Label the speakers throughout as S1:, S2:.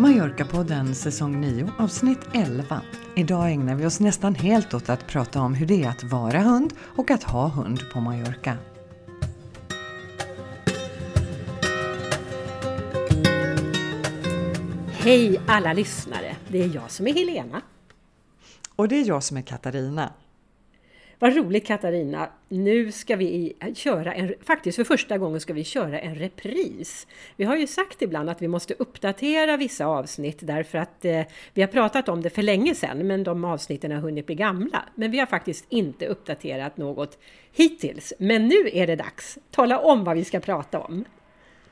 S1: Mallorca-podden säsong 9 avsnitt 11. Idag ägnar vi oss nästan helt åt att prata om hur det är att vara hund och att ha hund på Mallorca.
S2: Hej alla lyssnare! Det är jag som är Helena.
S1: Och det är jag som är Katarina.
S2: Vad roligt Katarina! Nu ska vi köra en, faktiskt för första gången ska vi köra en repris. Vi har ju sagt ibland att vi måste uppdatera vissa avsnitt därför att eh, vi har pratat om det för länge sedan men de avsnitten har hunnit bli gamla. Men vi har faktiskt inte uppdaterat något hittills. Men nu är det dags! Tala om vad vi ska prata om!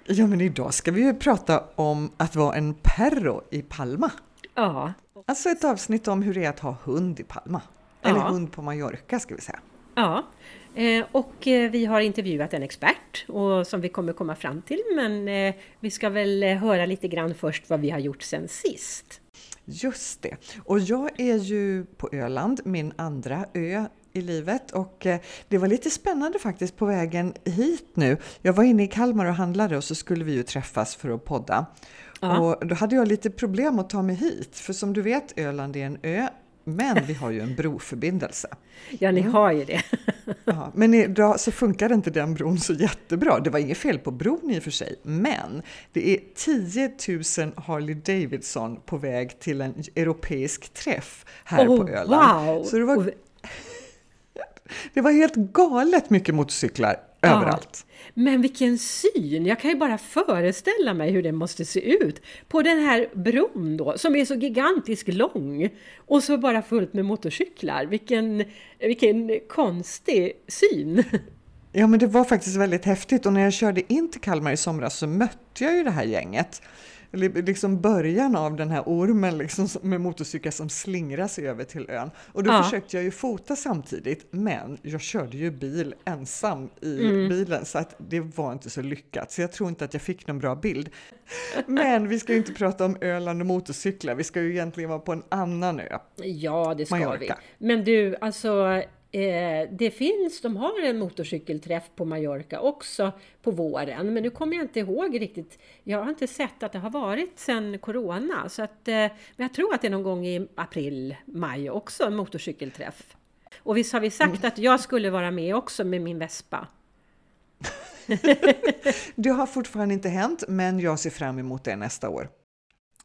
S1: Ja, men idag ska vi ju prata om att vara en perro i Palma.
S2: Ja.
S1: Alltså ett avsnitt om hur det är att ha hund i Palma. Eller
S2: Ja.
S1: hund på Mallorca ska vi säga.
S2: Ja, eh, och eh, vi har intervjuat en expert och som vi kommer komma fram till. Men eh, vi ska väl eh, höra lite grann först vad vi har gjort sen sist.
S1: Just det. Och jag är ju på Öland, min andra ö i livet och eh, det var lite spännande faktiskt på vägen hit nu. Jag var inne i Kalmar och handlade och så skulle vi ju träffas för att podda.
S2: Ja.
S1: Och då hade jag lite problem att ta mig hit, för som du vet Öland är en ö, men vi har ju en broförbindelse.
S2: Ja, ni har ju det.
S1: Ja, men idag så funkar inte den bron så jättebra. Det var inget fel på bron i och för sig, men det är 10 000 Harley Davidson på väg till en europeisk träff här
S2: Oh,
S1: på Öland.
S2: wow!
S1: Så det var, det var helt galet mycket motorcyklar. Överallt.
S2: Men vilken syn! Jag kan ju bara föreställa mig hur det måste se ut på den här bron då, som är så gigantiskt lång och så bara fullt med motorcyklar. Vilken, vilken konstig syn!
S1: Ja, men det var faktiskt väldigt häftigt och när jag körde in till Kalmar i somras så mötte jag ju det här gänget. Liksom början av den här ormen liksom som- med motorcyklar som slingrar sig över till ön. Och då
S2: Ja.
S1: försökte jag ju fota samtidigt, men jag körde ju bil ensam i
S2: Mm.
S1: bilen så att det var inte så lyckat. Så jag tror inte att jag fick någon bra bild. Men vi ska ju inte prata om Öland och motorcyklar, vi ska ju egentligen vara på en annan ö.
S2: Ja, det ska
S1: Mallorca.
S2: vi. Men du, alltså eh, det finns, de har en motorcykelträff på Mallorca också på våren. Men nu kommer jag inte ihåg riktigt. Jag har inte sett att det har varit sedan Corona. Så att, eh, men jag tror att det är någon gång i april, maj också, en motorcykelträff. Och visst har vi sagt att jag skulle vara med också med min Vespa.
S1: Det har fortfarande inte hänt, men jag ser fram emot det nästa år.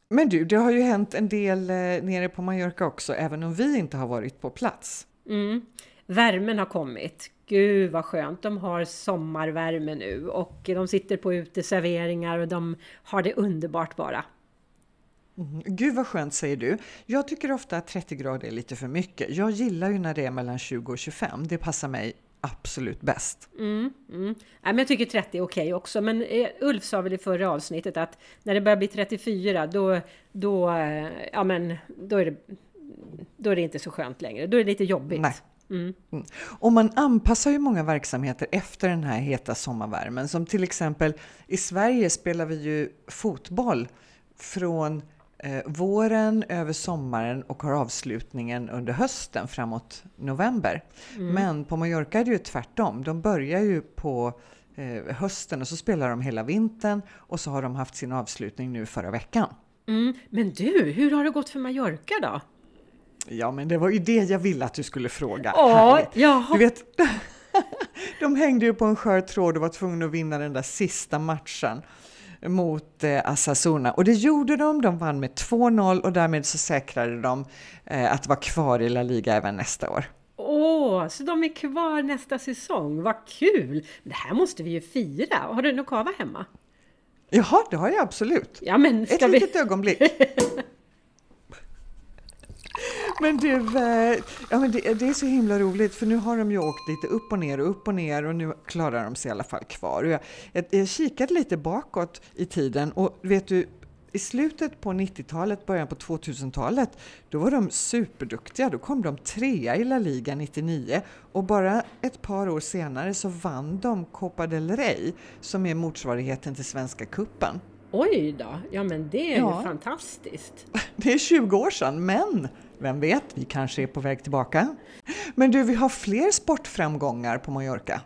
S1: Men du, det har ju hänt en del eh, nere på Mallorca också, även om vi inte har varit på plats.
S2: Mm. Värmen har kommit. Gud vad skönt. De har sommarvärme nu och de sitter på uteserveringar och de har det underbart bara.
S1: Mm. Gud vad skönt säger du. Jag tycker ofta att 30 grader är lite för mycket. Jag gillar ju när det är mellan 20 och 25. Det passar mig absolut bäst.
S2: Mm, mm. Nej, men jag tycker 30 är okej också. Men eh, Ulf sa väl i förra avsnittet att när det börjar bli 34 då, då, eh, ja, men, då, är, det, då är det inte så skönt längre. Då är det lite jobbigt.
S1: Nej.
S2: Mm.
S1: Mm. Och man anpassar ju många verksamheter efter den här heta sommarvärmen. Som till exempel i Sverige spelar vi ju fotboll från eh, våren över sommaren och har avslutningen under hösten framåt november. Men på Mallorca är det ju tvärtom. De börjar ju på eh, hösten och så spelar de hela vintern och så har de haft sin avslutning nu förra veckan.
S2: Mm. Men du, hur har det gått för Mallorca då?
S1: Ja, men det var ju det jag ville att du skulle fråga.
S2: Ja, jaha.
S1: Du vet, de hängde ju på en skör tråd och var tvungna att vinna den där sista matchen mot eh, Asasuna. Och det gjorde de, de vann med 2-0 och därmed så säkrade de eh, att vara kvar i La Liga även nästa år.
S2: Åh, så de är kvar nästa säsong. Vad kul! Det här måste vi ju fira. Har du någon kava hemma?
S1: Jaha, det har jag absolut.
S2: Ja, men
S1: Ett
S2: vi...
S1: litet ögonblick. Men du, eh, ja, men det, det är så himla roligt för nu har de ju åkt lite upp och ner och upp och ner och nu klarar de sig i alla fall kvar. Jag, jag, jag kikade lite bakåt i tiden och vet du, i slutet på 90-talet, början på 2000-talet, då var de superduktiga. Då kom de trea i La Liga 99 och bara ett par år senare så vann de Copa del Rey som är motsvarigheten till Svenska Cupen.
S2: Oj då! Ja, men det är
S1: Ja.
S2: ju fantastiskt.
S1: Det är 20 år sedan, men vem vet, vi kanske är på väg tillbaka. Men du, vi har fler sportframgångar på Mallorca.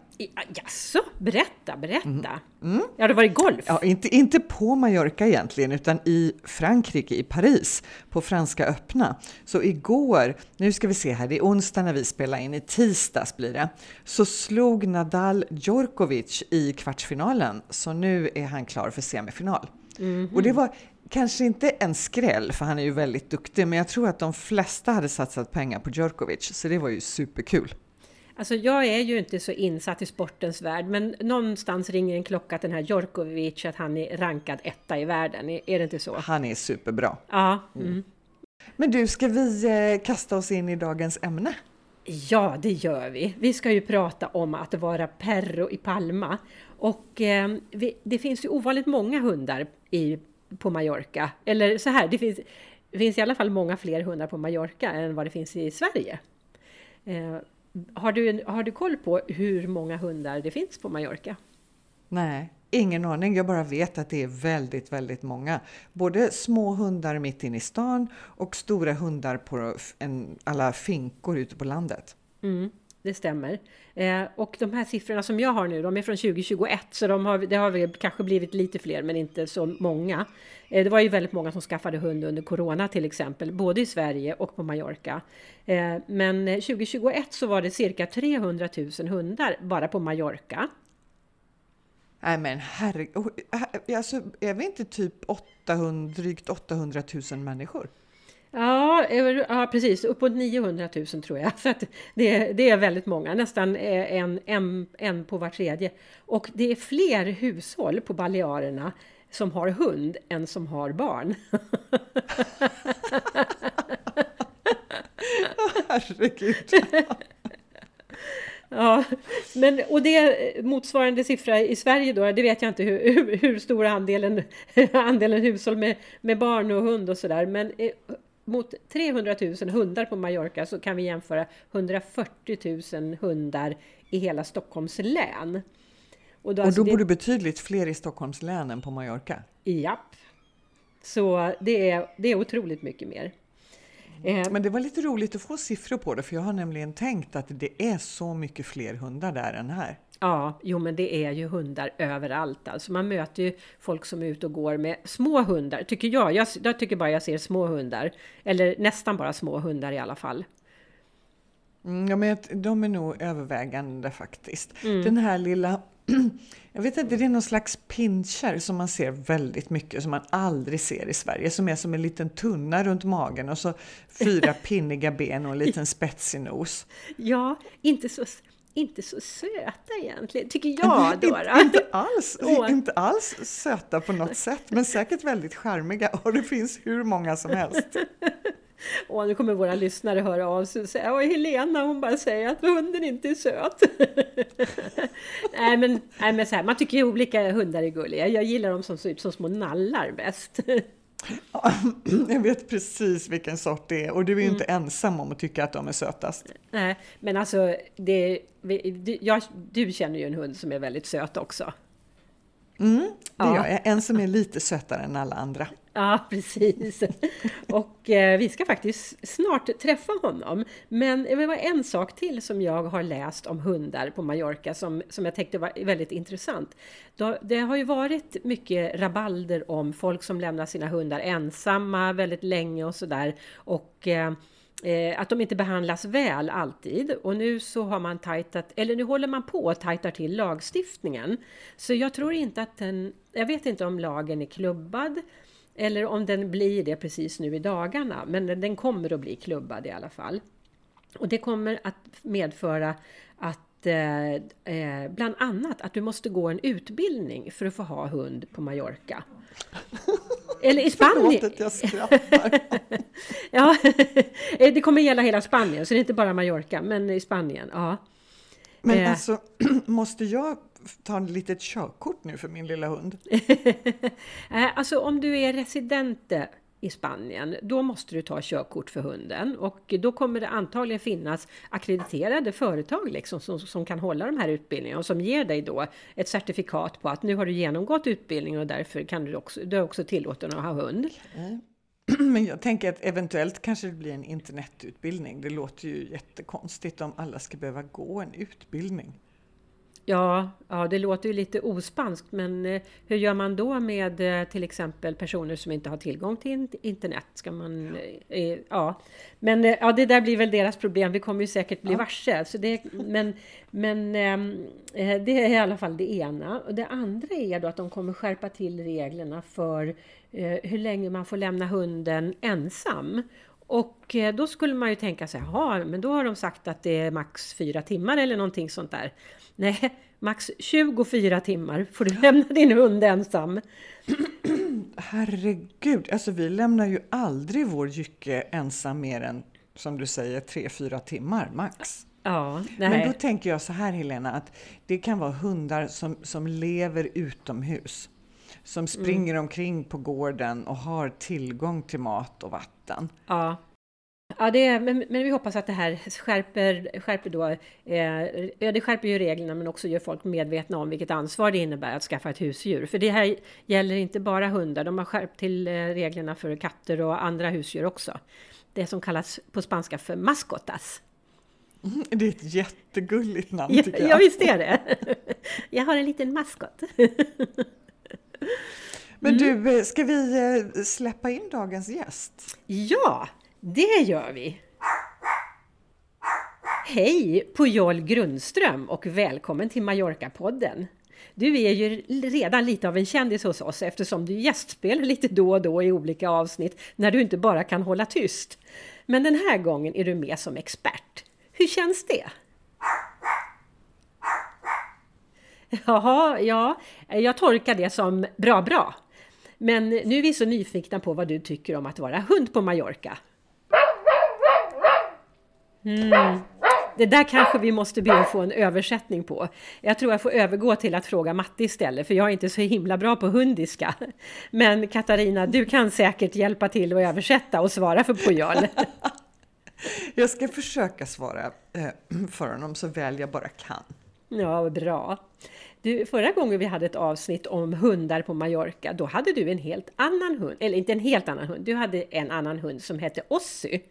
S2: Jaså, berätta, berätta. Mm. Mm. Ja, det var i golf?
S1: Ja, inte, inte på Mallorca egentligen, utan i Frankrike, i Paris, på Franska öppna. Så igår, nu ska vi se här, det är onsdag när vi spelar in, i tisdags blir det, så slog Nadal Djorkovic i kvartsfinalen. Så nu är han klar för semifinal. Mm. Och det var kanske inte en skräll, för han är ju väldigt duktig, men jag tror att de flesta hade satsat pengar på Djorkovic, så det var ju superkul.
S2: Alltså jag är ju inte så insatt i sportens värld, men någonstans ringer en klocka att den här Djorkovic, att han är rankad etta i världen. Är det inte så?
S1: Han är superbra.
S2: Ja. Mm. mm.
S1: Men du, ska vi eh, kasta oss in i dagens ämne?
S2: Ja, det gör vi. Vi ska ju prata om att vara perro i Palma. Och eh, vi, det finns ju ovanligt många hundar i, på Mallorca. Eller så här, det finns, det finns i alla fall många fler hundar på Mallorca än vad det finns i Sverige. Eh, har du, har du koll på hur många hundar det finns på Mallorca?
S1: Nej, ingen aning. Jag bara vet att det är väldigt, väldigt många. Både små hundar mitt inne i stan och stora hundar på en, alla finkor ute på landet.
S2: Mm det stämmer. Eh, och de här siffrorna som jag har nu, de är från 2021, så de har, det har väl kanske blivit lite fler, men inte så många. Eh, det var ju väldigt många som skaffade hund under Corona till exempel, både i Sverige och på Mallorca. Eh, men eh, 2021 så var det cirka 300 000 hundar bara på Mallorca.
S1: Nej men herregud, eh, alltså, är vi inte typ 800, drygt 800 000 människor?
S2: Ja, ja, precis. Uppåt 900 000 tror jag. Så det, är, det är väldigt många, nästan en, en, en på var tredje. Och det är fler hushåll på Balearerna som har hund än som har barn.
S1: Herregud.
S2: Ja, men, och det motsvarande siffra i Sverige då, det vet jag inte hur, hur, hur stor andelen, andelen hushåll med, med barn och hund och sådär. Men eh, mot 300 000 hundar på Mallorca så kan vi jämföra 140 000 hundar i hela Stockholms län.
S1: Och då, och alltså då bor det betydligt fler i Stockholms län än på Mallorca?
S2: Japp. Så det är, det är otroligt mycket mer.
S1: Eh, Men det var lite roligt att få siffror på det, för jag har nämligen tänkt att det är så mycket fler hundar där än här.
S2: Ja, jo men det är ju hundar överallt. Alltså man möter ju folk som är ute och går med små hundar, tycker jag. Jag, jag tycker bara jag ser små hundar. Eller nästan bara små hundar i alla fall.
S1: Mm, ja, men de är nog övervägande faktiskt. Mm. Den här lilla, jag vet inte, det är någon slags pinscher som man ser väldigt mycket, som man aldrig ser i Sverige, som är som en liten tunna runt magen och så fyra pinniga ben och en liten spetsig nos.
S2: Ja, inte så inte så söta egentligen, tycker jag
S1: då. Inte, inte, alls, inte alls söta på något sätt, men säkert väldigt charmiga och det finns hur många som helst.
S2: Och nu kommer våra lyssnare höra av sig och säga att Helena hon bara säger att hunden inte är söt. nej, men, nej men så här, man tycker ju olika hundar är gulliga. Jag gillar dem som ser ut som små nallar bäst.
S1: jag vet precis vilken sort det är och du är ju mm. inte ensam om att tycka att de är sötast.
S2: Nej, men alltså det, du, jag, du känner ju en hund som är väldigt söt också.
S1: Mm, det ja. gör jag. En som är lite sötare än alla andra.
S2: Ja, precis. Och eh, vi ska faktiskt snart träffa honom. Men det var en sak till som jag har läst om hundar på Mallorca som, som jag tyckte var väldigt intressant. Det har ju varit mycket rabalder om folk som lämnar sina hundar ensamma väldigt länge och sådär. Och eh, eh, att de inte behandlas väl alltid. Och nu så har man tajtat, eller nu håller man på att tajta till lagstiftningen. Så jag tror inte att den, jag vet inte om lagen är klubbad eller om den blir det precis nu i dagarna, men den kommer att bli klubbad i alla fall. Och det kommer att medföra att eh, eh, bland annat att du måste gå en utbildning för att få ha hund på Mallorca. Eller i Spanien.
S1: Förlåt att jag skrattar.
S2: ja, det kommer gälla hela Spanien, så det är inte bara Mallorca, men i Spanien. Ja.
S1: Men eh. alltså, måste jag ta ett litet körkort nu för min lilla hund?
S2: Eh, alltså om du är resident i Spanien, då måste du ta körkort för hunden och då kommer det antagligen finnas akkrediterade företag liksom som, som kan hålla de här utbildningarna och som ger dig då ett certifikat på att nu har du genomgått utbildningen och därför kan du också, du är också tillåten att ha hund. Eh, okay.
S1: Men jag tänker att eventuellt kanske det blir en internetutbildning. Det låter ju jättekonstigt om alla ska behöva gå en utbildning.
S2: Ja, ja, det låter ju lite ospanskt, men eh, hur gör man då med eh, till exempel personer som inte har tillgång till internet? Ska man, eh, ja. Men ja, det där blir väl deras problem. Vi kommer ju säkert bli ja. varse. Så det, men men ehm, det är i alla fall det ena. Och det andra är då att de kommer skärpa till reglerna för hur länge man får lämna hunden ensam. Och då skulle man ju tänka sig, jaha, men då har de sagt att det är max fyra timmar eller någonting sånt där. Nej, max 24 timmar får du lämna din hund ensam.
S1: Herregud, alltså vi lämnar ju aldrig vår Jycke ensam mer än, som du säger, 3-4 timmar max.
S2: Ja.
S1: Men då tänker jag så här Helena, att det kan vara hundar som, som lever utomhus. Som springer mm. omkring på gården och har tillgång till mat och vatten.
S2: Ja. Ja, det är, men, men, vi hoppas att det här skärper, skärper då, eh, ja, det skärper ju reglerna men också gör folk medvetna om vilket ansvar det innebär att skaffa ett husdjur. För det här gäller inte bara hundar, de har skärpt till eh, reglerna för katter och andra husdjur också. Det som kallas på spanska för mascotas.
S1: Mm, det är ett jättegulligt namn tycker jag.
S2: Ja, visst är det. Jag har en liten maskot.
S1: Men mm. du, eh, ska vi eh, släppa in dagens gäst?
S2: Ja, det gör vi! Hej Pujol Grundström och välkommen till Mallorca-podden! Du är ju redan lite av en kändis hos oss eftersom du gästspelar lite då och då i olika avsnitt när du inte bara kan hålla tyst. Men den här gången är du med som expert. Hur känns det? Jaha, ja, jag tolkar det som bra, bra. Men nu är vi så nyfikna på vad du tycker om att vara hund på Mallorca. Mm. Det där kanske vi måste be att få en översättning på. Jag tror jag får övergå till att fråga Matti istället, för jag är inte så himla bra på hundiska. Men Katarina, du kan säkert hjälpa till att översätta och svara för Pujol.
S1: Jag ska försöka svara eh, för honom så väl jag bara kan.
S2: Ja, bra. Du, förra gången vi hade ett avsnitt om hundar på Mallorca, då hade du en helt annan hund, eller inte en helt annan hund, du hade en annan hund som hette Ossi.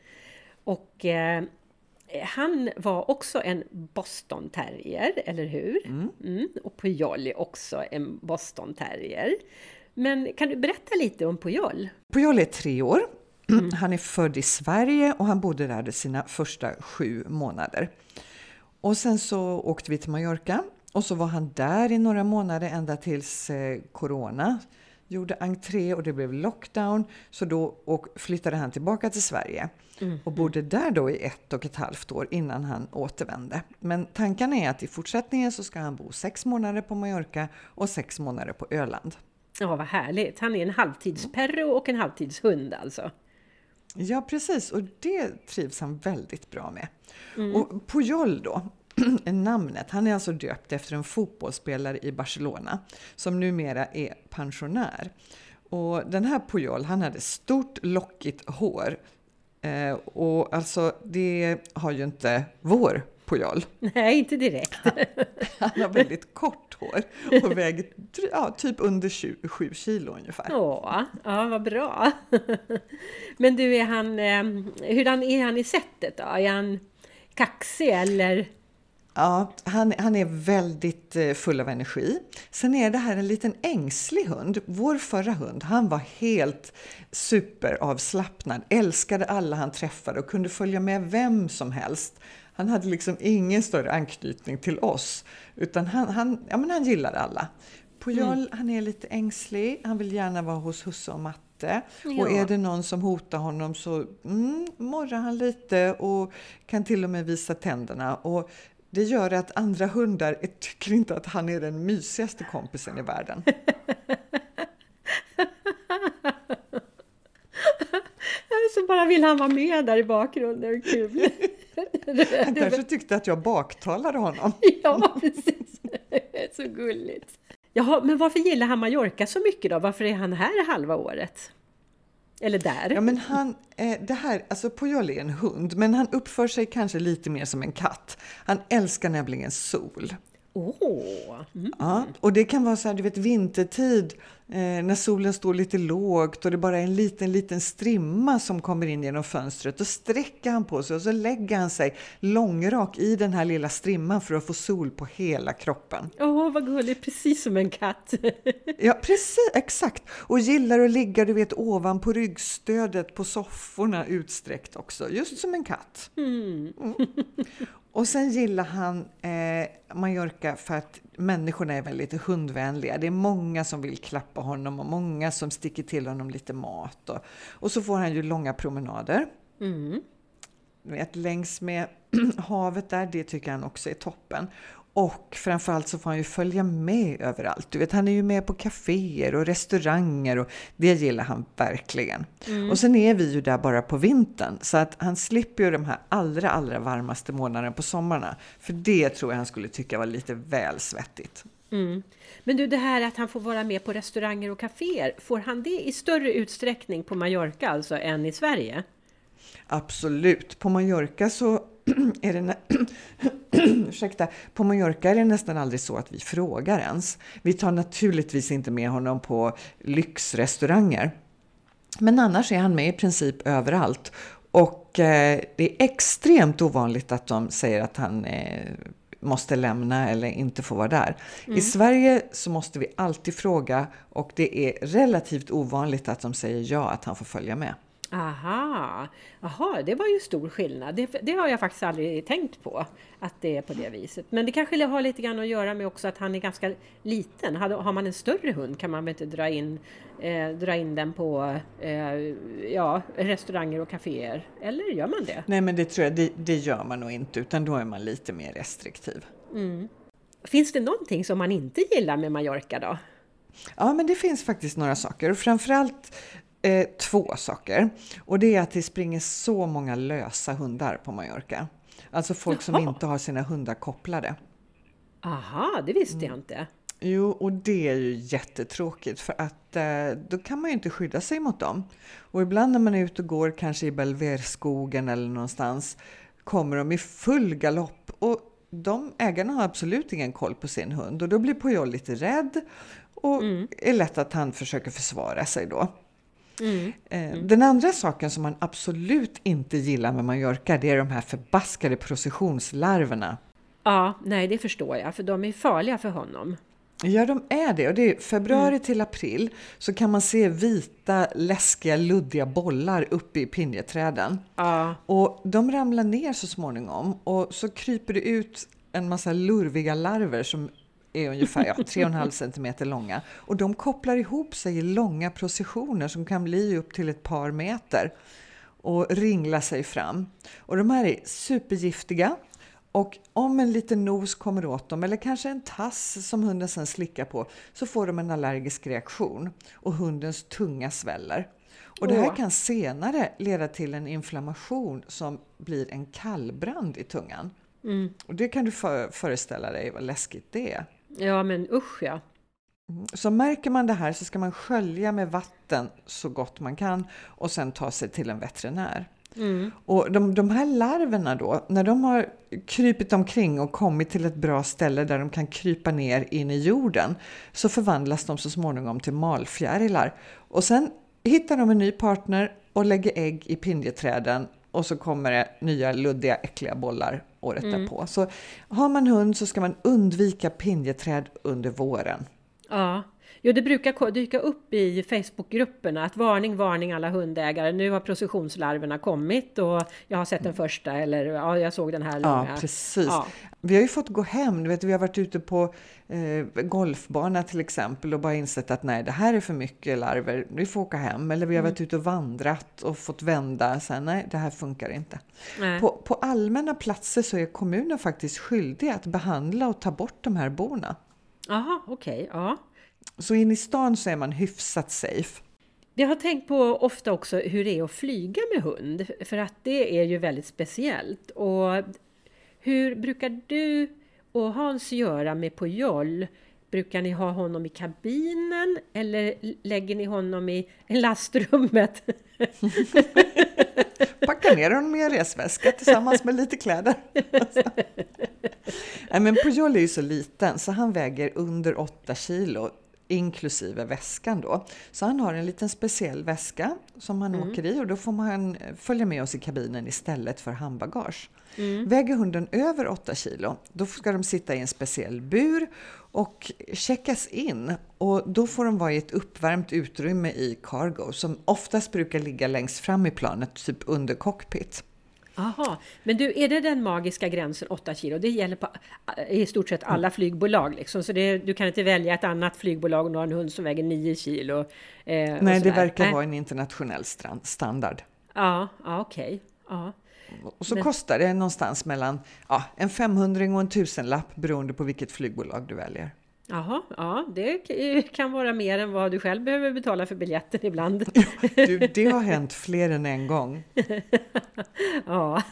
S2: Och eh, han var också en Boston terrier, eller hur? Mm. Mm. Och Pujol är också en Boston terrier. Men kan du berätta lite om Pujol?
S1: Pujol är tre år. Mm. Han är född i Sverige och han bodde där sina första sju månader. Och sen så åkte vi till Mallorca och så var han där i några månader ända tills eh, Corona gjorde entré och det blev lockdown. Så då flyttade han tillbaka till Sverige mm. och bodde där då i ett och ett halvt år innan han återvände. Men tanken är att i fortsättningen så ska han bo sex månader på Mallorca och sex månader på Öland.
S2: Ja, vad härligt. Han är en halvtidsperro och en halvtidshund alltså.
S1: Ja, precis. Och det trivs han väldigt bra med. Mm. Och Pujol då, namnet. Han är alltså döpt efter en fotbollsspelare i Barcelona som numera är pensionär. Och den här Pujol, han hade stort lockigt hår. Eh, och alltså det har ju inte vår Pujol.
S2: Nej, inte direkt.
S1: Han, han har väldigt kort hår och väger ja, typ under 27 kilo ungefär.
S2: Åh, ja, vad bra. Men du, är han, eh, hurdan är han i sättet då? Är han kaxig eller?
S1: Ja, han, han är väldigt eh, full av energi. Sen är det här en liten ängslig hund. Vår förra hund, han var helt superavslappnad, älskade alla han träffade och kunde följa med vem som helst. Han hade liksom ingen större anknytning till oss, utan han, han, ja, men han gillade alla. Pujol, mm. han är lite ängslig, han vill gärna vara hos husse och matte. Ja. Och är det någon som hotar honom så mm, morrar han lite och kan till och med visa tänderna. Och det gör att andra hundar tycker inte att han är den mysigaste kompisen i världen.
S2: Så bara vill han vara med där i bakgrunden. Kul.
S1: Han kanske tyckte att jag baktalade honom.
S2: Ja, precis. Så gulligt. Jaha, men varför gillar han Mallorca så mycket då? Varför är han här halva året? Eller där.
S1: Ja, men han, eh, det här, alltså Pujol är en hund, men han uppför sig kanske lite mer som en katt. Han älskar nämligen sol.
S2: Åh!
S1: Mm. Ja, och det kan vara så här, du vet vintertid eh, när solen står lite lågt och det bara är en liten, liten strimma som kommer in genom fönstret. Då sträcker han på sig och så lägger han sig långrak i den här lilla strimman för att få sol på hela kroppen.
S2: Åh, vad gulligt! Precis som en katt!
S1: ja, precis, exakt! Och gillar att ligga, du vet, ovanpå ryggstödet på sofforna utsträckt också, just som en katt. Mm. Mm. Och sen gillar han eh, Mallorca för att människorna är väldigt hundvänliga. Det är många som vill klappa honom och många som sticker till honom lite mat. Och, och så får han ju långa promenader. Mm. Vet, längs med havet där, det tycker han också är toppen. Och framförallt så får han ju följa med överallt. Du vet, han är ju med på kaféer och restauranger och det gillar han verkligen. Mm. Och sen är vi ju där bara på vintern så att han slipper ju de här allra, allra varmaste månaderna på sommarna. För det tror jag han skulle tycka var lite väl svettigt.
S2: Mm. Men du, det här att han får vara med på restauranger och kaféer, får han det i större utsträckning på Mallorca alltså än i Sverige?
S1: Absolut. På Mallorca så är det, ursäkta, på Mallorca är det nästan aldrig så att vi frågar ens. Vi tar naturligtvis inte med honom på lyxrestauranger. Men annars är han med i princip överallt. Och eh, det är extremt ovanligt att de säger att han eh, måste lämna eller inte får vara där. Mm. I Sverige så måste vi alltid fråga och det är relativt ovanligt att de säger ja att han får följa med.
S2: Aha, aha, det var ju stor skillnad. Det, det, har jag faktiskt aldrig tänkt på, att det är på det viset. Men det kanske har lite grann att göra med också att han är ganska liten. Har, man en större hund kan man väl inte dra in, eh, dra in den på eh, ja, restauranger och kaféer? Eller gör man det?
S1: Nej, men det tror jag, det, det gör man nog inte, utan då är man lite mer restriktiv. Mm.
S2: Finns det någonting som man inte gillar med Mallorca då?
S1: Ja, men det finns faktiskt några saker. Och framförallt eh, två saker. Och det är att det springer så många lösa hundar på Mallorca. Alltså folk Jaha. som inte har sina hundar kopplade.
S2: Aha, det visste jag inte.
S1: Jo, och det är ju jättetråkigt för att eh, då kan man ju inte skydda sig mot dem. Och ibland när man är ute och går, kanske i Belverskogen eller någonstans, kommer de i full galopp och de ägarna har absolut ingen koll på sin hund och då blir Pujol lite rädd och mm. är lätt att han försöker försvara sig då. Mm. Mm. Den andra saken som man absolut inte gillar med Mallorca, det är de här förbaskade processionslarverna.
S2: Ja, nej det förstår jag, för de är farliga för honom.
S1: Ja, de är det. Och det är februari mm. till april så kan man se vita, läskiga, luddiga bollar uppe i pinjeträden. Ja. Och de ramlar ner så småningom och så kryper det ut en massa lurviga larver som är ungefär ja, 3,5 cm långa. Och de kopplar ihop sig i långa processioner som kan bli upp till ett par meter och ringla sig fram. Och de här är supergiftiga. Och om en liten nos kommer åt dem, eller kanske en tass som hunden sen slickar på, så får de en allergisk reaktion och hundens tunga sväller. Och det här kan senare leda till en inflammation som blir en kallbrand i tungan. Mm. Och det kan du föreställa dig vad läskigt det är.
S2: Ja, men usch ja.
S1: Så märker man det här så ska man skölja med vatten så gott man kan och sen ta sig till en veterinär. Mm. Och de, de här larverna då, när de har krypit omkring och kommit till ett bra ställe där de kan krypa ner in i jorden så förvandlas de så småningom till malfjärilar. Och sen hittar de en ny partner och lägger ägg i pinjeträden och så kommer det nya luddiga äckliga bollar året mm. därpå. Så har man hund så ska man undvika pinjeträd under våren.
S2: Ja, Jo, det brukar dyka upp i Facebookgrupperna att varning, varning alla hundägare. Nu har processionslarverna kommit och jag har sett den första eller ja, jag såg den här långa.
S1: Ja, precis. Ja. Vi har ju fått gå hem. Du vet, vi har varit ute på eh, golfbana till exempel och bara insett att nej, det här är för mycket larver. Vi får åka hem. Eller vi har mm. varit ute och vandrat och fått vända. Så här, nej, det här funkar inte. På, på allmänna platser så är kommunen faktiskt skyldig att behandla och ta bort de här borna.
S2: Jaha, okej. Okay, ja.
S1: Så in i stan så är man hyfsat safe.
S2: Jag har tänkt på ofta också hur det är att flyga med hund, för att det är ju väldigt speciellt. Och hur brukar du och Hans göra med Pujol? Brukar ni ha honom i kabinen eller lägger ni honom i lastrummet?
S1: Packa ner honom i en resväska tillsammans med lite kläder. Nej, men Pujol är ju så liten så han väger under 8 kilo inklusive väskan då. Så han har en liten speciell väska som han mm. åker i och då får man följa med oss i kabinen istället för handbagage. Mm. Väger hunden över 8 kilo, då ska de sitta i en speciell bur och checkas in och då får de vara i ett uppvärmt utrymme i cargo som oftast brukar ligga längst fram i planet, typ under cockpit.
S2: Aha, men du, är det den magiska gränsen 8 kilo? Det gäller på i stort sett alla flygbolag liksom, så det, du kan inte välja ett annat flygbolag och ha en hund som väger 9 kilo?
S1: Eh, Nej, det verkar Nej. vara en internationell standard.
S2: Ja, ja okej. Okay. Ja.
S1: Och så men... kostar det någonstans mellan ja, en 500 och en tusenlapp beroende på vilket flygbolag du väljer.
S2: Jaha, ja det kan vara mer än vad du själv behöver betala för biljetten ibland.
S1: du, det har hänt fler än en gång.
S2: ja.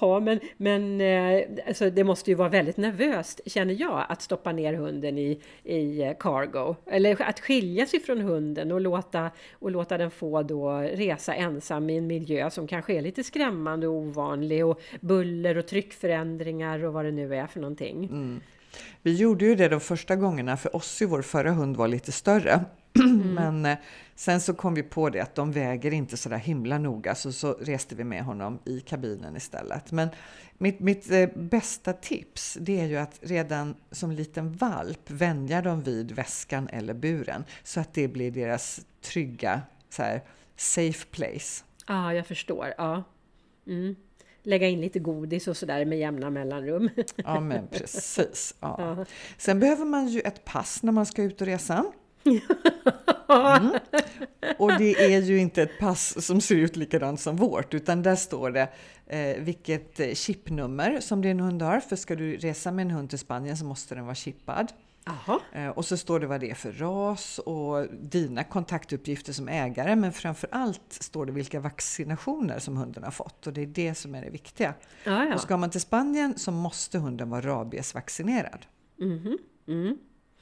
S2: ja, men, men eh, alltså, det måste ju vara väldigt nervöst, känner jag, att stoppa ner hunden i, i eh, cargo. Eller att skilja sig från hunden och låta, och låta den få då resa ensam i en miljö som kanske är lite skrämmande och ovanlig och buller och tryckförändringar och vad det nu är för någonting. Mm.
S1: Vi gjorde ju det de första gångerna för Ossi, vår förra hund, var lite större. Mm. Men eh, sen så kom vi på det att de väger inte så där himla noga så, så reste vi med honom i kabinen istället. Men mitt, mitt eh, bästa tips det är ju att redan som liten valp vänja dem vid väskan eller buren så att det blir deras trygga så här, safe place.
S2: Ja, ah, jag förstår. Ja. Mm lägga in lite godis och sådär med jämna mellanrum.
S1: Ja, men precis. Ja. ja. Sen behöver man ju ett pass när man ska ut och resa. Mm. Och det är ju inte ett pass som ser ut likadant som vårt, utan där står det eh, vilket chipnummer som din hund har. För ska du resa med en hund till Spanien så måste den vara chippad. Eh, och så står det vad det är för ras och dina kontaktuppgifter som ägare. Men framför allt står det vilka vaccinationer som hunden har fått. Och det är det som är det viktiga. Jaja. Och ska man till Spanien så måste hunden vara rabiesvaccinerad.
S2: Mm-hmm. Mm.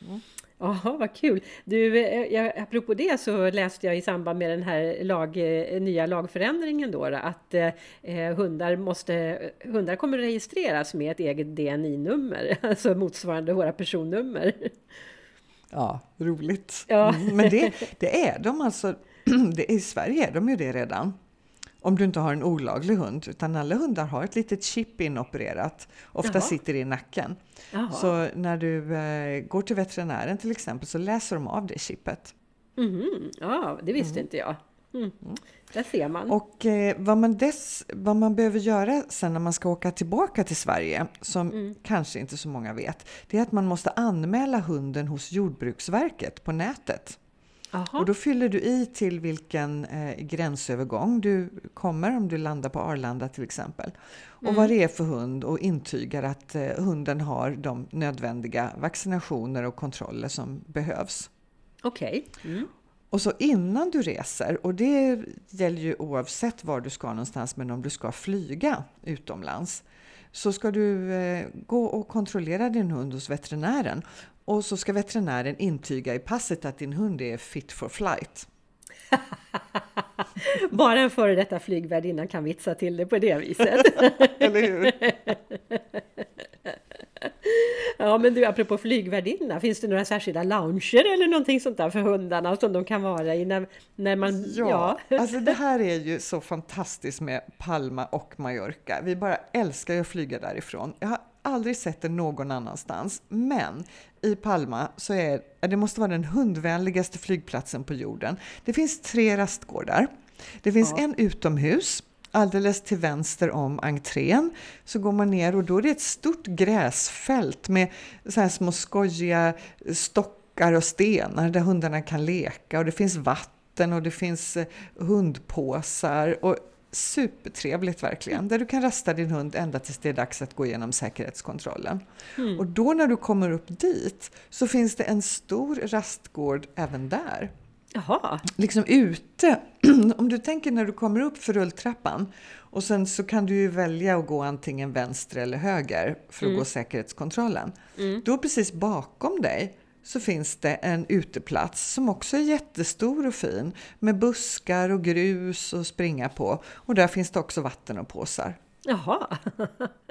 S2: Mm. Jaha, vad kul! Du, eh, apropå det så läste jag i samband med den här lag, eh, nya lagförändringen då, att eh, hundar, måste, hundar kommer registreras med ett eget DNI-nummer, alltså motsvarande våra personnummer.
S1: Ja, roligt! Ja. Men det, det är de alltså, det, i Sverige är de ju det redan. Om du inte har en olaglig hund, utan alla hundar har ett litet chip inopererat. Ofta Jaha. sitter det i nacken. Jaha. Så när du eh, går till veterinären till exempel så läser de av det chippet.
S2: Mm, ja, det visste mm. inte jag. Mm. mm. Där ser man.
S1: Och eh, vad, man dess, vad man behöver göra sen när man ska åka tillbaka till Sverige, som mm. kanske inte så många vet, det är att man måste anmäla hunden hos Jordbruksverket på nätet. Aha. Och då fyller du i till vilken eh, gränsövergång du kommer, om du landar på Arlanda till exempel. Och mm. vad det är för hund och intygar att eh, hunden har de nödvändiga vaccinationer och kontroller som behövs.
S2: Okej. Okay. Mm.
S1: Och så innan du reser, och det gäller ju oavsett var du ska någonstans, men om du ska flyga utomlands, så ska du eh, gå och kontrollera din hund hos veterinären. Och så ska veterinären intyga i passet att din hund är fit for flight.
S2: Bara en före detta flygvärdinna kan vitsa till det på det viset. Eller hur? Ja men du apropå flygvärdinna, finns det några särskilda lounger eller någonting sånt där för hundarna som de kan vara i när, när man...
S1: Ja, ja. alltså det här är ju så fantastiskt med Palma och Mallorca. Vi bara älskar att flyga därifrån. Jag har aldrig sett det någon annanstans, men i Palma så är det måste vara den hundvänligaste flygplatsen på jorden. Det finns tre rastgårdar. Det finns ja. en utomhus alldeles till vänster om entrén så går man ner och då är det ett stort gräsfält med så här små skojiga stockar och stenar där hundarna kan leka och det finns vatten och det finns eh, hundpåsar och supertrevligt verkligen, där du kan rasta din hund ända tills det är dags att gå igenom säkerhetskontrollen. Mm. Och då när du kommer upp dit så finns det en stor rastgård även där.
S2: Jaha.
S1: Liksom ute, om du tänker när du kommer upp för rulltrappan och sen så kan du ju välja att gå antingen vänster eller höger för att mm. gå säkerhetskontrollen. Mm. Då precis bakom dig så finns det en uteplats som också är jättestor och fin med buskar och grus att springa på. Och där finns det också vatten och påsar.
S2: Jaha.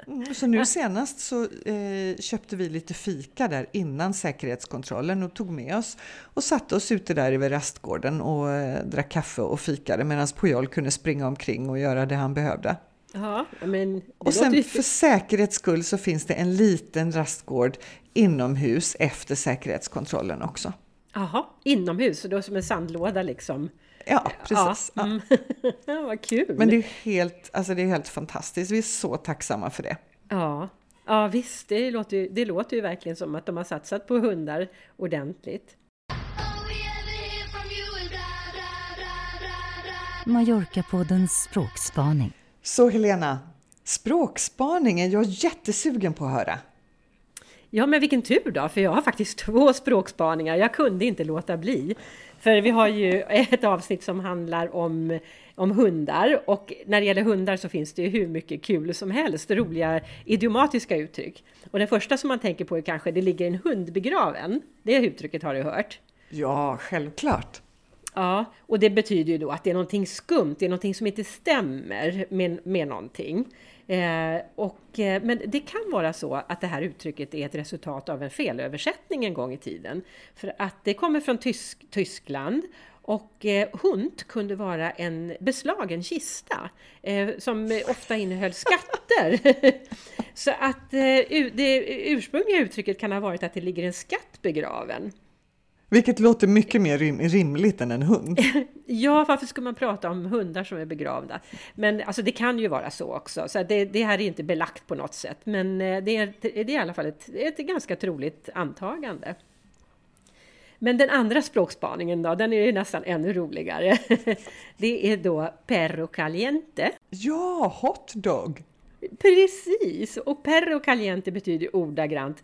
S1: Mm, så nu senast så eh, köpte vi lite fika där innan säkerhetskontrollen och tog med oss och satte oss ute där vid rastgården och eh, drack kaffe och fikade medan Pujol kunde springa omkring och göra det han behövde.
S2: Ja, men
S1: och sen för säkerhets skull så finns det en liten rastgård inomhus efter säkerhetskontrollen också.
S2: Jaha, inomhus, då som en sandlåda liksom?
S1: Ja, precis. Ja.
S2: Mm. Vad kul!
S1: Men det är, helt, alltså det är helt fantastiskt. Vi är så tacksamma för det.
S2: Ja, ja visst. Det låter, ju, det låter ju verkligen som att de har satsat på hundar ordentligt.
S3: Mallorca-poddens språkspaning.
S1: Så Helena, språkspaning är jag jättesugen på att höra.
S2: Ja, men vilken tur då, för jag har faktiskt två språkspaningar. Jag kunde inte låta bli. För vi har ju ett avsnitt som handlar om, om hundar och när det gäller hundar så finns det ju hur mycket kul som helst, roliga idiomatiska uttryck. Och det första som man tänker på är kanske det ligger en hund begraven. Det uttrycket har du hört?
S1: Ja, självklart.
S2: Ja, och det betyder ju då att det är någonting skumt, det är någonting som inte stämmer med, med någonting. Eh, och, eh, men det kan vara så att det här uttrycket är ett resultat av en felöversättning en gång i tiden. För att det kommer från Tysk, Tyskland och eh, hund kunde vara en beslagen kista eh, som ofta innehöll skatter. så att eh, det ursprungliga uttrycket kan ha varit att det ligger en skatt begraven.
S1: Vilket låter mycket mer rim rimligt än en hund.
S2: ja, varför ska man prata om hundar som är begravda? Men alltså, det kan ju vara så också, så det, det här är inte belagt på något sätt. Men eh, det är, det är i alla fall ett, ett ganska troligt antagande. Men den andra språkspaningen då, den är nästan ännu roligare. det är då perro caliente.
S1: Ja, hotdog!
S2: Precis! Och perro caliente betyder ordagrant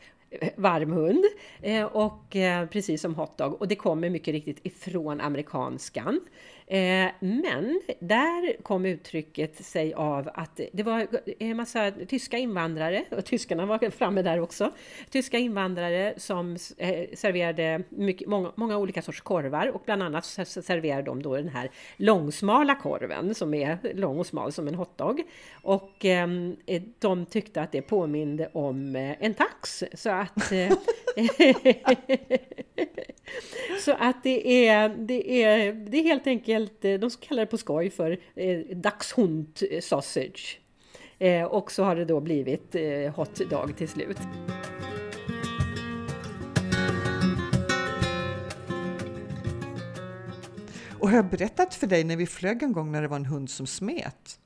S2: varm hund, eh, och eh, precis som hotdog och det kommer mycket riktigt ifrån amerikanskan. Eh, men där kom uttrycket sig av att det var en massa tyska invandrare, och tyskarna var framme där också, tyska invandrare som eh, serverade mycket, många, många olika sorts korvar och bland annat serverade de då den här långsmala korven som är lång och smal som en hotdog. Och ehm, eh, de tyckte att det påminde om eh, en tax. Så att, så att det är, det, är, det är helt enkelt, de kallar det på skoj för eh, dachshund sausage. Eh, och så har det då blivit eh, hot dog till slut.
S1: Och har jag berättat för dig när vi flög en gång när det var en hund som smet?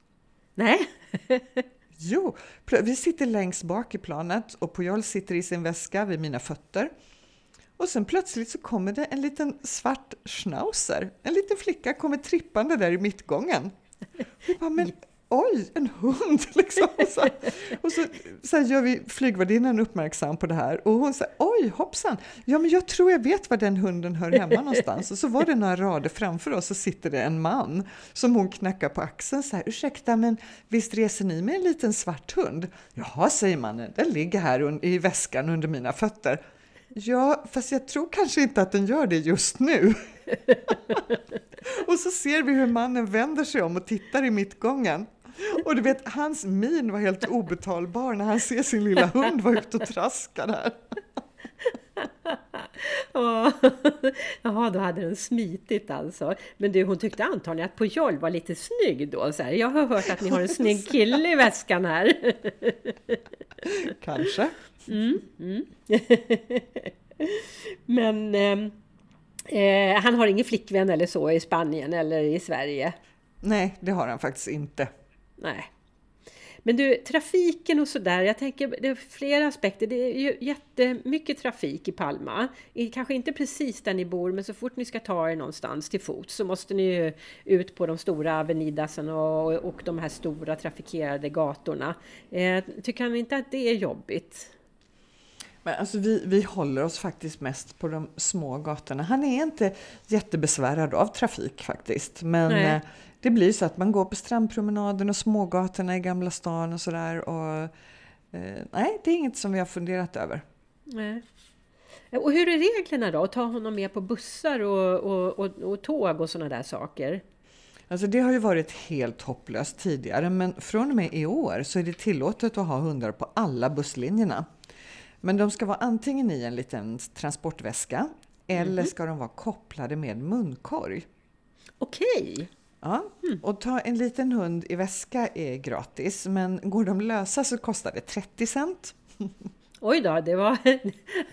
S2: Nej.
S1: jo, vi sitter längst bak i planet och Pujol sitter i sin väska vid mina fötter. Och sen plötsligt så kommer det en liten svart schnauzer. En liten flicka kommer trippande där i mittgången. Vi bara, men oj, en hund! Liksom. Och så, och så, så gör vi flygvärdinnan uppmärksam på det här och hon säger oj hoppsan, ja men jag tror jag vet var den hunden hör hemma någonstans. Och så var det några rader framför oss så sitter det en man som hon knackar på axeln så här, ursäkta men visst reser ni med en liten svart hund? Jaha, säger mannen, den ligger här i väskan under mina fötter. Ja, fast jag tror kanske inte att den gör det just nu. och så ser vi hur mannen vänder sig om och tittar i mittgången. Och du vet, hans min var helt obetalbar när han ser sin lilla hund vara ute och traska där.
S2: Jaha, då hade den smitit alltså. Men du, hon tyckte antagligen att Pujol var lite snygg då. Så här, jag har hört att ni har en snygg kille i väskan här.
S1: Kanske.
S2: Mm, mm. Men eh, eh, han har ingen flickvän eller så i Spanien eller i Sverige?
S1: Nej, det har han faktiskt inte.
S2: Nej. Men du, trafiken och sådär, jag tänker det är flera aspekter. Det är ju jättemycket trafik i Palma. Kanske inte precis där ni bor, men så fort ni ska ta er någonstans till fot så måste ni ju ut på de stora avenidasen och, och de här stora trafikerade gatorna. Eh, tycker han inte att det är jobbigt?
S1: Men alltså vi, vi håller oss faktiskt mest på de små gatorna. Han är inte jättebesvärad av trafik faktiskt. Men Nej. Det blir så att man går på strandpromenaden och smågatorna i Gamla stan och sådär. Eh, nej, det är inget som vi har funderat över.
S2: Nej. Och hur är reglerna då? Att ta honom med på bussar och, och, och, och tåg och sådana där saker?
S1: Alltså det har ju varit helt hopplöst tidigare, men från och med i år så är det tillåtet att ha hundar på alla busslinjerna. Men de ska vara antingen i en liten transportväska eller ska de vara kopplade med munkorg.
S2: Okej!
S1: Ja, och ta en liten hund i väska är gratis, men går de lösa så kostar det 30 cent.
S2: Oj då, det var,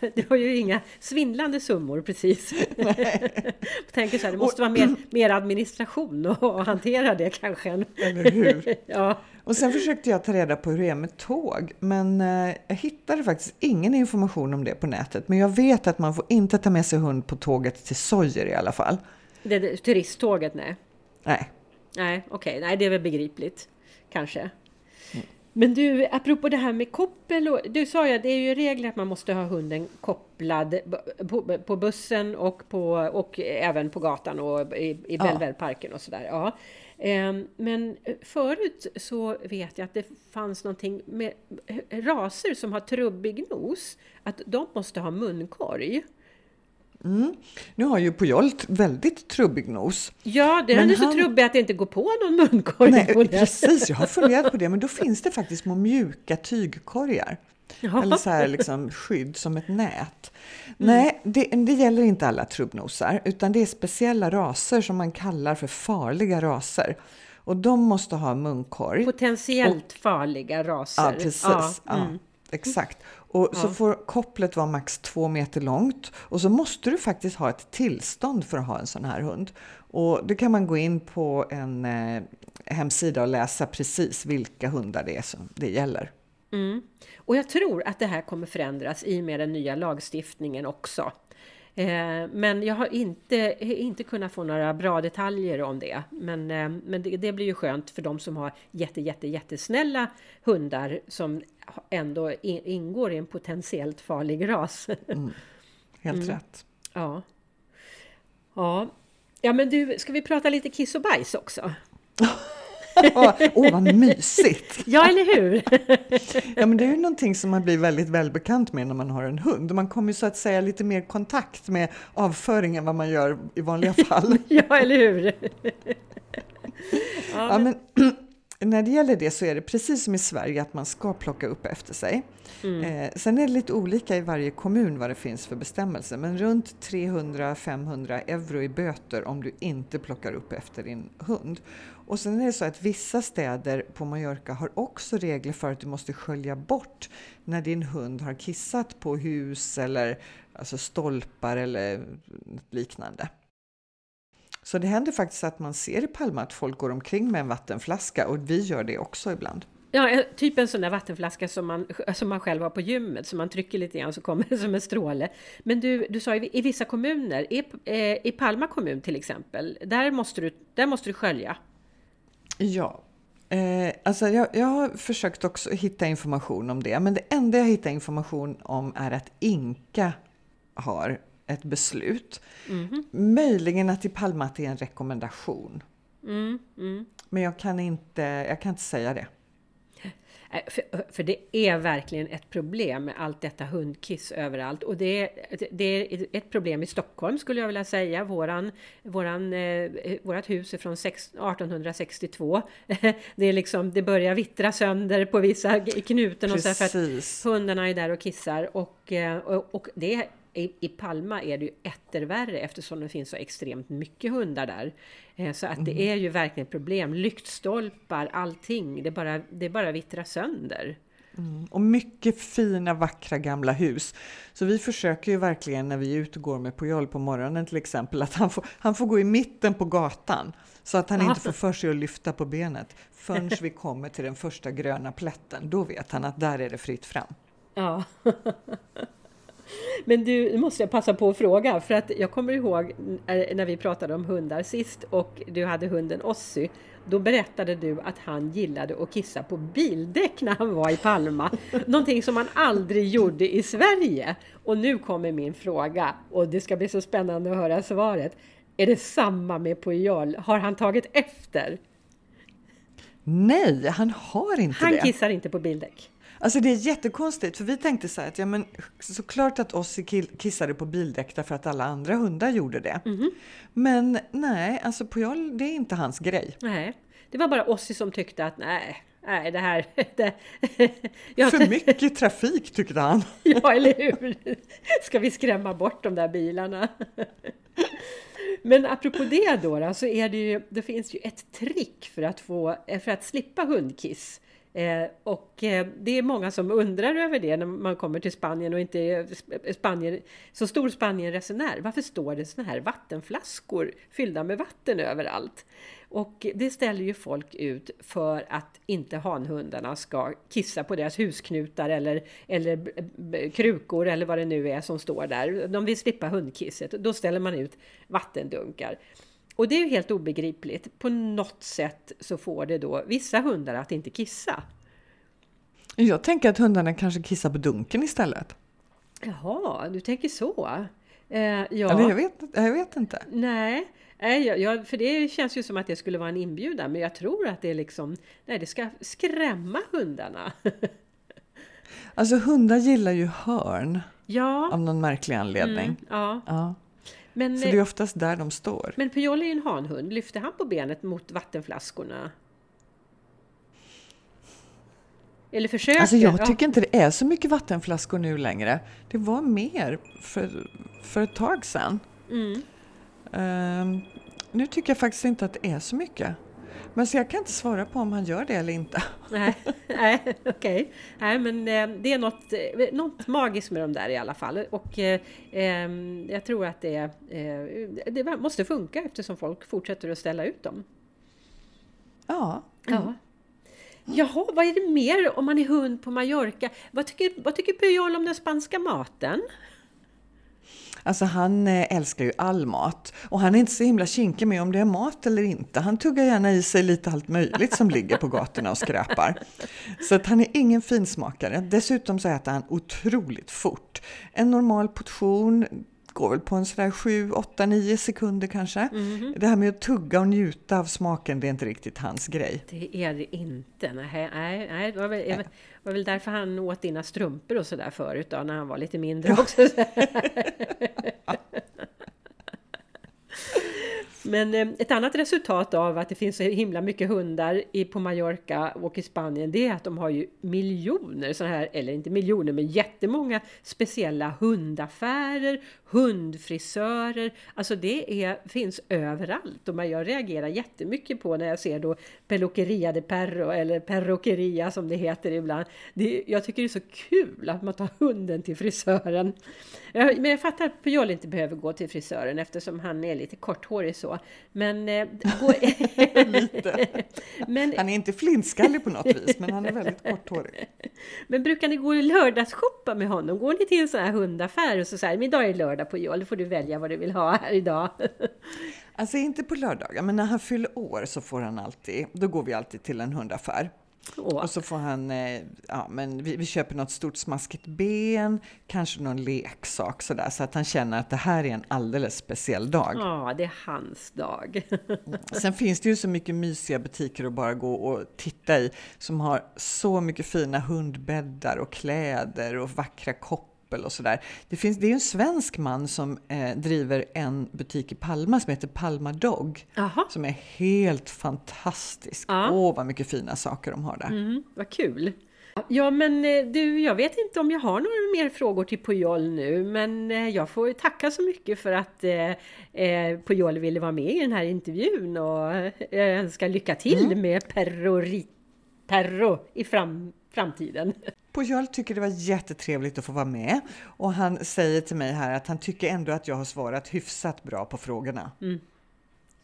S2: det var ju inga svindlande summor precis. Jag tänker så här, det måste vara mer, mer administration att hantera det kanske.
S1: Eller hur?
S2: Ja,
S1: Och sen försökte jag ta reda på hur det är med tåg, men eh, jag hittade faktiskt ingen information om det på nätet. Men jag vet att man får inte ta med sig hund på tåget till Sojer i alla fall.
S2: det, det, turisttåget, nej.
S1: Nej,
S2: Nej, okej, nej det är väl begripligt. Kanske. Men du, apropå det här med koppel, och, du sa ju att det är ju regler att man måste ha hunden kopplad på, på bussen och, på, och även på gatan och i, i
S1: Ja.
S2: Belvedere-parken och sådär. Ja. Ehm, Men förut så vet jag att det fanns någonting med raser som har trubbig nos, att de måste ha munkorg.
S1: Nu har ju Pujol t- väldigt trubbig nos.
S2: Ja, den
S1: Men
S2: är så
S1: han-
S2: trubbig att det inte går på någon munkorg.
S1: Nej, precis, jag har funderat på det, men då finns det faktiskt små mjuka tygkorgar.
S2: Ja.
S1: Eller så här liksom skydd som ett nät. Nej, det, det gäller inte alla trubbnosar, utan det är speciella raser som man kallar för farliga raser. Och de måste ha munkorg.
S2: Potentiellt farliga raser.
S1: Ja, precis.
S2: Ja,
S1: Ja,
S2: mm.
S1: Exakt. Och så får kopplet vara max två meter långt. Och så måste du faktiskt ha ett tillstånd för att ha en sån här hund. Och det kan man gå in på en eh, hemsida och läsa precis vilka hundar det är som det gäller.
S2: Mm. Och jag tror att det här kommer förändras i och med den nya lagstiftningen också. Eh, men jag har inte, inte kunnat få några bra detaljer om det. Men, eh, men det, det blir ju skönt för de som har jätte, jätte, jättesnälla hundar som ändå in, ingår i en potentiellt farlig ras.
S1: Helt
S2: Mm.
S1: rätt.
S2: ja. ja. Ja, men du, ska vi prata lite kiss och bajs också?
S1: Åh, åh, vad mysigt!
S2: Ja, eller hur?
S1: Ja, men det är ju någonting som man blir väldigt välbekant med när man har en hund. Man kommer ju så att säga lite mer kontakt med avföringen än vad man gör i vanliga fall.
S2: ja, eller hur?
S1: Ja, men, när det gäller det så är det precis som i Sverige att man ska plocka upp efter sig. Eh, sen är det lite olika i varje kommun vad det finns för bestämmelser, men runt 300-500 euro i böter om du inte plockar upp efter din hund. Och sen är det så att vissa städer på Mallorca har också regler för att du måste skölja bort när din hund har kissat på hus eller alltså stolpar eller liknande. Så det händer faktiskt att man ser i Palma att folk går omkring med en vattenflaska och vi gör det också ibland.
S2: Ja, eh, typ en sån där vattenflaska som man, som man själv har på gymmet, som man trycker lite grann så kommer det som en stråle. Men du, du sa i, i vissa kommuner, i, eh, i Palma kommun till exempel, där måste du, där måste du skölja.
S1: Ja, eh, alltså jag, jag har försökt också hitta information om det, men det enda jag hittar information om är att Inka har ett beslut. Möjligen att i Palma att det är en rekommendation.
S2: Mm, mm.
S1: Men jag kan inte, jag kan inte säga det.
S2: Eh, För, för det är verkligen ett problem med allt detta hundkiss överallt. Och det är, det är ett problem i Stockholm skulle jag vilja säga. Våran, våran, eh, vårat hus är från sex- 1862. Det, är liksom, det börjar vittra sönder på vissa knuten och så för att hundarna är där och kissar. Och, eh, och, och det i, I Palma är det ju ettervärre eftersom det finns så extremt mycket hundar där. Eh, Så att det är ju verkligen ett problem. Lyktstolpar, allting. Det bara, det bara vittrar sönder.
S1: Och mycket fina, vackra gamla hus. Så vi försöker ju verkligen när vi är ute och går med Pujol på morgonen till exempel, att han får, han får gå i mitten på gatan. Så att han
S2: Ja.
S1: inte får för sig att lyfta på benet. Förrän vi kommer till den första gröna plätten. Då vet han att där är det fritt fram.
S2: Ja. Men du, nu måste jag passa på att fråga, för att jag kommer ihåg när vi pratade om hundar sist och du hade hunden Ossi. Då berättade du att han gillade att kissa på bildäck när han var i Palma. Någonting som han aldrig gjorde i Sverige. Och nu kommer min fråga och det ska bli så spännande att höra svaret. Är det samma med Pujol? Har han tagit efter?
S1: Nej, han har inte
S2: Han
S1: det.
S2: kissar inte på bildäck.
S1: Alltså det är jättekonstigt, för vi tänkte så här att ja, men såklart att Ossi kissade på bildäck för att alla andra hundar gjorde det.
S2: Mhm.
S1: Men nej, alltså Pujol, det är inte hans grej.
S2: Nej, det var bara Ossi som tyckte att nej, nej det här... Det, jag,
S1: För mycket trafik tyckte han.
S2: Ja, eller hur? Ska vi skrämma bort de där bilarna? Men apropå det då, då så är det ju, det finns ju ett trick för att, få, för att slippa hundkiss. Eh, och eh, det är många som undrar över det när man kommer till Spanien och inte är eh, Spanien, så stor Spanienresenär. Varför står det såna här vattenflaskor fyllda med vatten överallt? Och det ställer ju folk ut för att inte hanhundarna ska kissa på deras husknutar eller, eller krukor eller vad det nu är som står där. De vill slippa hundkisset. Då ställer man ut vattendunkar. Och det är ju helt obegripligt. På något sätt så får det då vissa hundar att inte kissa.
S1: Jag tänker att hundarna kanske kissar på dunken istället.
S2: Jaha, du tänker så? Eh, ja,
S1: Eller jag vet, jag vet inte.
S2: nej. Nej, jag, jag, för det känns ju som att det skulle vara en inbjudan, men jag tror att det är liksom, nej det ska skrämma hundarna.
S1: Alltså hundar gillar ju hörn
S2: ja,
S1: av någon märklig anledning.
S2: mm, ja.
S1: Ja.
S2: Men,
S1: Så det är oftast där de står.
S2: men Pujol är ju en hanhund, lyfter han på benet mot vattenflaskorna? Eller försöker?
S1: Alltså jag
S2: Ja.
S1: tycker inte det är så mycket vattenflaskor nu längre. Det var mer för, för ett tag sedan.
S2: Mm.
S1: Ehm, nu tycker jag faktiskt inte att det är så mycket. Men så jag kan inte svara på om han gör det eller inte.
S2: Nej, nej okej. Nej, men eh, det är något, eh, något magiskt med de där i alla fall. Och eh, ehm, jag tror att det, eh, det måste funka eftersom folk fortsätter att ställa ut dem.
S1: Ja.
S2: Ja. Jaha, vad är det mer om man är hund på Mallorca? Vad tycker, vad tycker Pujol om den spanska maten?
S1: Alltså han eh, älskar ju all mat och han är inte så himla kinkig med om det är mat eller inte. Han tuggar gärna i sig lite allt möjligt som ligger på gatorna och skräpar. Så att han är ingen finsmakare. Dessutom så äter han otroligt fort. En normal portion går väl på en sådär 7, 8, 9 sekunder kanske. Det här med att tugga och njuta av smaken, det är inte riktigt hans grej.
S2: Det är det inte. Nej, nej, nej. Det var väl, det var väl därför han åt dina strumpor och sådär förut då, när han var lite mindre också. Men eh, ett annat resultat av att det finns så himla mycket hundar i, på Mallorca och i Spanien det är att de har ju miljoner sådana här, eller inte miljoner men jättemånga speciella hundaffärer, hundfrisörer. Alltså det är, finns överallt och jag reagerar jättemycket på när jag ser då Peluqueria de Perro eller Perroqueria som det heter ibland. Det, jag tycker det är så kul att man tar hunden till frisören. Men jag fattar att Pujol inte behöver gå till frisören eftersom han är lite korthårig så. Men... Eh, gå,
S1: Lite.
S2: men,
S1: Han är inte flintskallig på något vis, men han är väldigt korthårig.
S2: men brukar ni gå och lördagsshoppa med honom? Går ni till en sån här hundaffär och så säger idag är det lördag Pujol, då får du välja vad du vill ha här idag.
S1: Alltså inte på lördagar, men när han fyller år så får han alltid, då går vi alltid till en hundaffär.
S2: Åh.
S1: Och så får han, eh, ja men vi, vi köper något stort smaskigt ben, kanske någon leksak sådär, så att han känner att det här är en alldeles speciell dag.
S2: Ja, det är hans dag.
S1: Sen finns det ju så mycket mysiga butiker att bara gå och titta i, som har så mycket fina hundbäddar och kläder och vackra koppel och sådär. Det, finns, det är ju en svensk man som eh, driver en butik i Palma som heter Palma Dog.
S2: Jaha,
S1: Som är helt fantastisk.
S2: Ja.
S1: Åh, vad mycket fina saker de har där.
S2: mm, vad kul. Ja, men eh, du, jag vet inte om jag har några mer frågor till Pujol nu, men eh, jag får tacka så mycket för att eh, eh, Pujol ville vara med i den här intervjun och jag önskar lycka till med Perro, Perro i fram, framtiden.
S1: Pujol tycker det var jättetrevligt att få vara med och han säger till mig här att han tycker ändå att jag har svarat hyfsat bra på frågorna.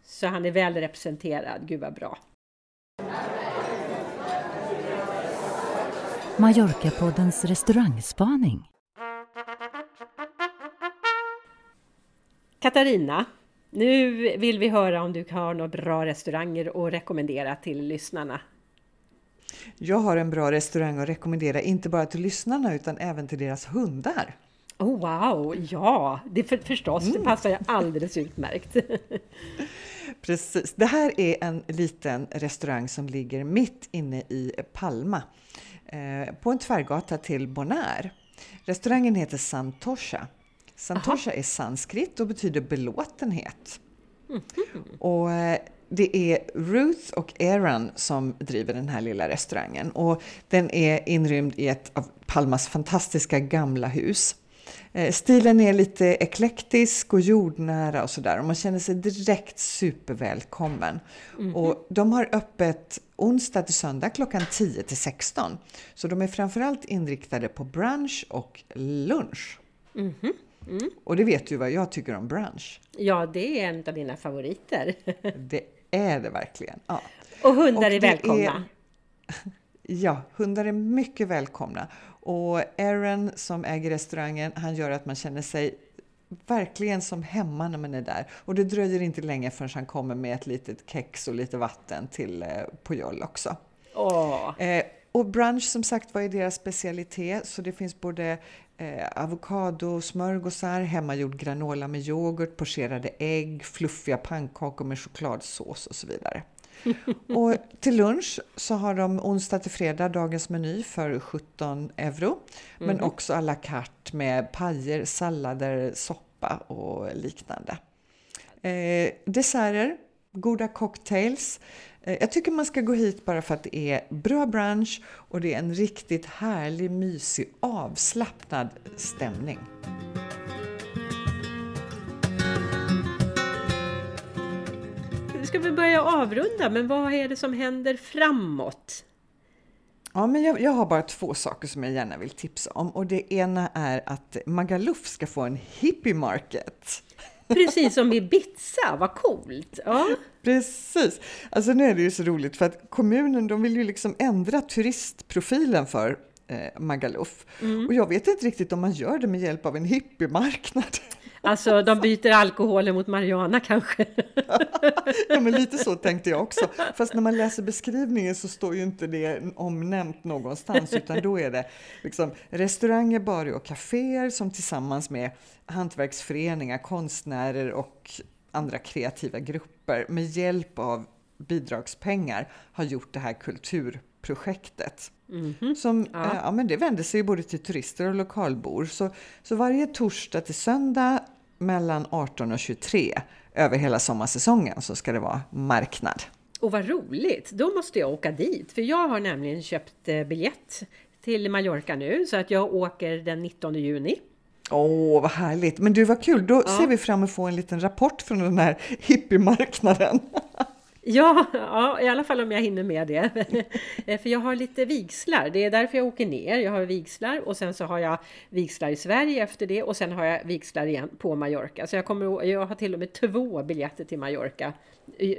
S2: Så han är väl representerad, gud vad bra.
S3: Mallorca-poddens restaurangspaning.
S2: Katarina, nu vill vi höra om du har några bra restauranger att rekommendera till lyssnarna.
S1: Jag har en bra restaurang att rekommendera, inte bara till lyssnarna utan även till deras hundar.
S2: Oh, wow, ja, det för, förstås, det passar ju alldeles utmärkt.
S1: Precis. Det här är en liten restaurang som ligger mitt inne i Palma. eh, på en tvärgata till Bonaire. Restaurangen heter Santosha. Santosha är sanskrit och betyder belåtenhet. Och eh, det är Ruth och Aaron som driver den här lilla restaurangen och den är inrymd i ett av Palmas fantastiska gamla hus. Eh, Stilen är lite eklektisk och jordnära och sådär och man känner sig direkt supervälkommen. Och de har öppet onsdag till söndag klockan 10 till 16. Så de är framförallt inriktade på brunch och lunch. Och det vet du vad jag tycker om brunch.
S2: Ja, det är en av mina favoriter.
S1: Det är det verkligen. Ja.
S2: Och hundar
S1: Och
S2: är välkomna.
S1: Ja, hundar är mycket välkomna. Och Aaron som äger restaurangen, han gör att man känner sig verkligen som hemma när man är där. Och det dröjer inte länge förrän han kommer med ett litet kex och lite vatten till eh, Pujol också.
S2: Åh,
S1: Eh, och brunch som sagt vad är deras specialitet? Så det finns både eh, avokado, smörgåsar, hemmagjord granola med yoghurt, pocherade ägg, fluffiga pannkakor med chokladsås och så vidare. och till lunch så har de onsdag till fredag dagens meny för 17 euro. Men också à la carte med pajer, sallader, soppa och liknande. Eh, desserter, goda cocktails. Eh, jag tycker man ska gå hit bara för att det är bra brunch och det är en riktigt härlig, mysig, avslappnad stämning.
S2: ska vi börja avrunda, men vad är det som händer framåt?
S1: Ja, men jag, jag har bara två saker som jag gärna vill tipsa om och det ena är att Magaluf ska få en hippie market.
S2: Precis som i Ibiza, vad coolt! Ja.
S1: Precis! Alltså nu är det ju så roligt för att kommunen de vill ju liksom ändra turistprofilen för eh, Magaluf. Och jag vet inte riktigt om man gör det med hjälp av en hippiemarknad.
S2: Alltså, de byter alkoholen mot marijuana kanske.
S1: ja, men lite så tänkte jag också. Fast när man läser beskrivningen så står ju inte det omnämnt någonstans, utan då är det liksom restauranger, barer och kaféer som tillsammans med hantverksföreningar, konstnärer och andra kreativa grupper med hjälp av bidragspengar har gjort det här kulturprojektet. Som,
S2: Ja.
S1: ja. ja, men det vänder sig både till turister och lokalbor. Så, så varje torsdag till söndag mellan 18 och 23 över hela sommarsäsongen så ska det vara marknad.
S2: Och vad roligt! Då måste jag åka dit, för jag har nämligen köpt eh, biljett till Mallorca nu, så att jag åker den 19 juni.
S1: Åh, vad härligt! Men du, vad kul! Då ser vi fram emot att få en liten rapport från den här hippiemarknaden.
S2: Ja, ja, i alla fall om jag hinner med det. För jag har lite vigslar, det är därför jag åker ner. Jag har vigslar och sen så har jag vigslar i Sverige efter det och sen har jag vigslar igen på Mallorca. Så jag, kommer, jag har till och med två biljetter till Mallorca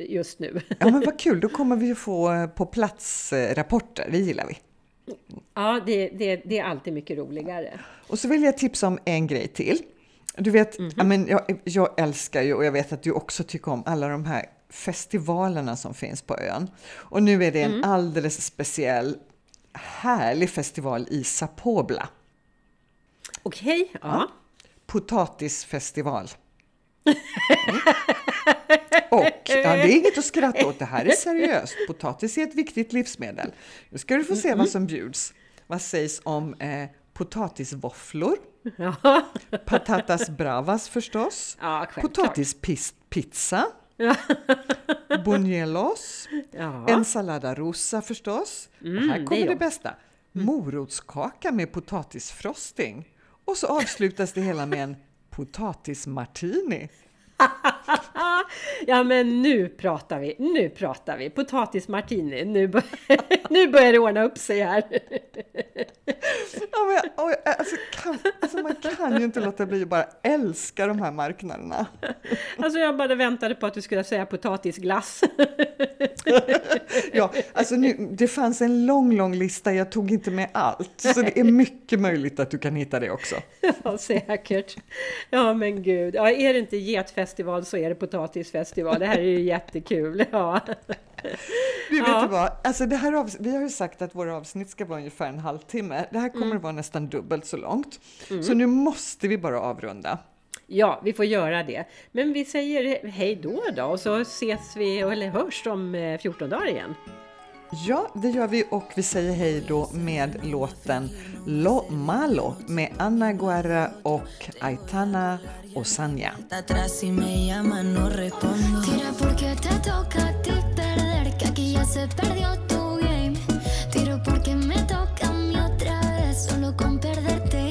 S2: just nu.
S1: Ja, men vad kul! Då kommer vi få eh, på plats eh, rapporter, det gillar vi.
S2: Ja, det, det, det är alltid mycket roligare.
S1: Och så vill jag tipsa om en grej till. Du vet, ja, men jag, jag älskar ju och jag vet att du också tycker om alla de här festivalerna som finns på ön. Och nu är det en alldeles speciell härlig festival i Sapobla.
S2: Okej, ja.
S1: Potatisfestival. Mm. Ja, det är inget att skratta åt, det här är seriöst. Potatis är ett viktigt livsmedel. Nu ska du få se vad som bjuds. Vad sägs om eh, potatisvåfflor?
S2: Ja,
S1: Patatas bravas förstås.
S2: ja.
S1: Potatispizza. Buñuelos.
S2: Ja.
S1: Ensalada rusa förstås. och här
S2: det
S1: kommer det,
S2: jag.
S1: bästa. Morotskaka med potatisfrosting. Och så avslutas det hela med en potatismartini.
S2: Ja men nu pratar vi, nu pratar vi. Potatis martini, nu, bör, nu börjar det ordna upp sig här.
S1: Ja, men, oj, alltså, kan, alltså, man kan ju inte låta bli att bara älska de här marknaderna.
S2: Alltså jag bara väntade på att du skulle säga potatisglass.
S1: Ja, alltså nu, det fanns en lång, lång lista, jag tog inte med allt. Så det är mycket möjligt att du kan hitta det också.
S2: Ja säkert. Ja men gud, ja, är det inte getfestival så är det potatisfestival. Det här är ju jättekul. Ja.
S1: Du vet
S2: Ja.
S1: vad, alltså det här avs- vi har ju sagt att våra avsnitt ska vara ungefär en halvtimme. Det här kommer
S2: Mm.
S1: att vara nästan dubbelt så långt. Så nu måste vi bara avrunda.
S2: ja, vi får göra det. Men vi säger hej då då och så ses vi eller hörs om eh, 14 dagar igen.
S1: Ja, det gör vi och vi säger hej då med låten Lo Malo med Anna Guerra och Aitana Osanya.
S4: Tiro porque me toca a mí otra vez, solo con perderte.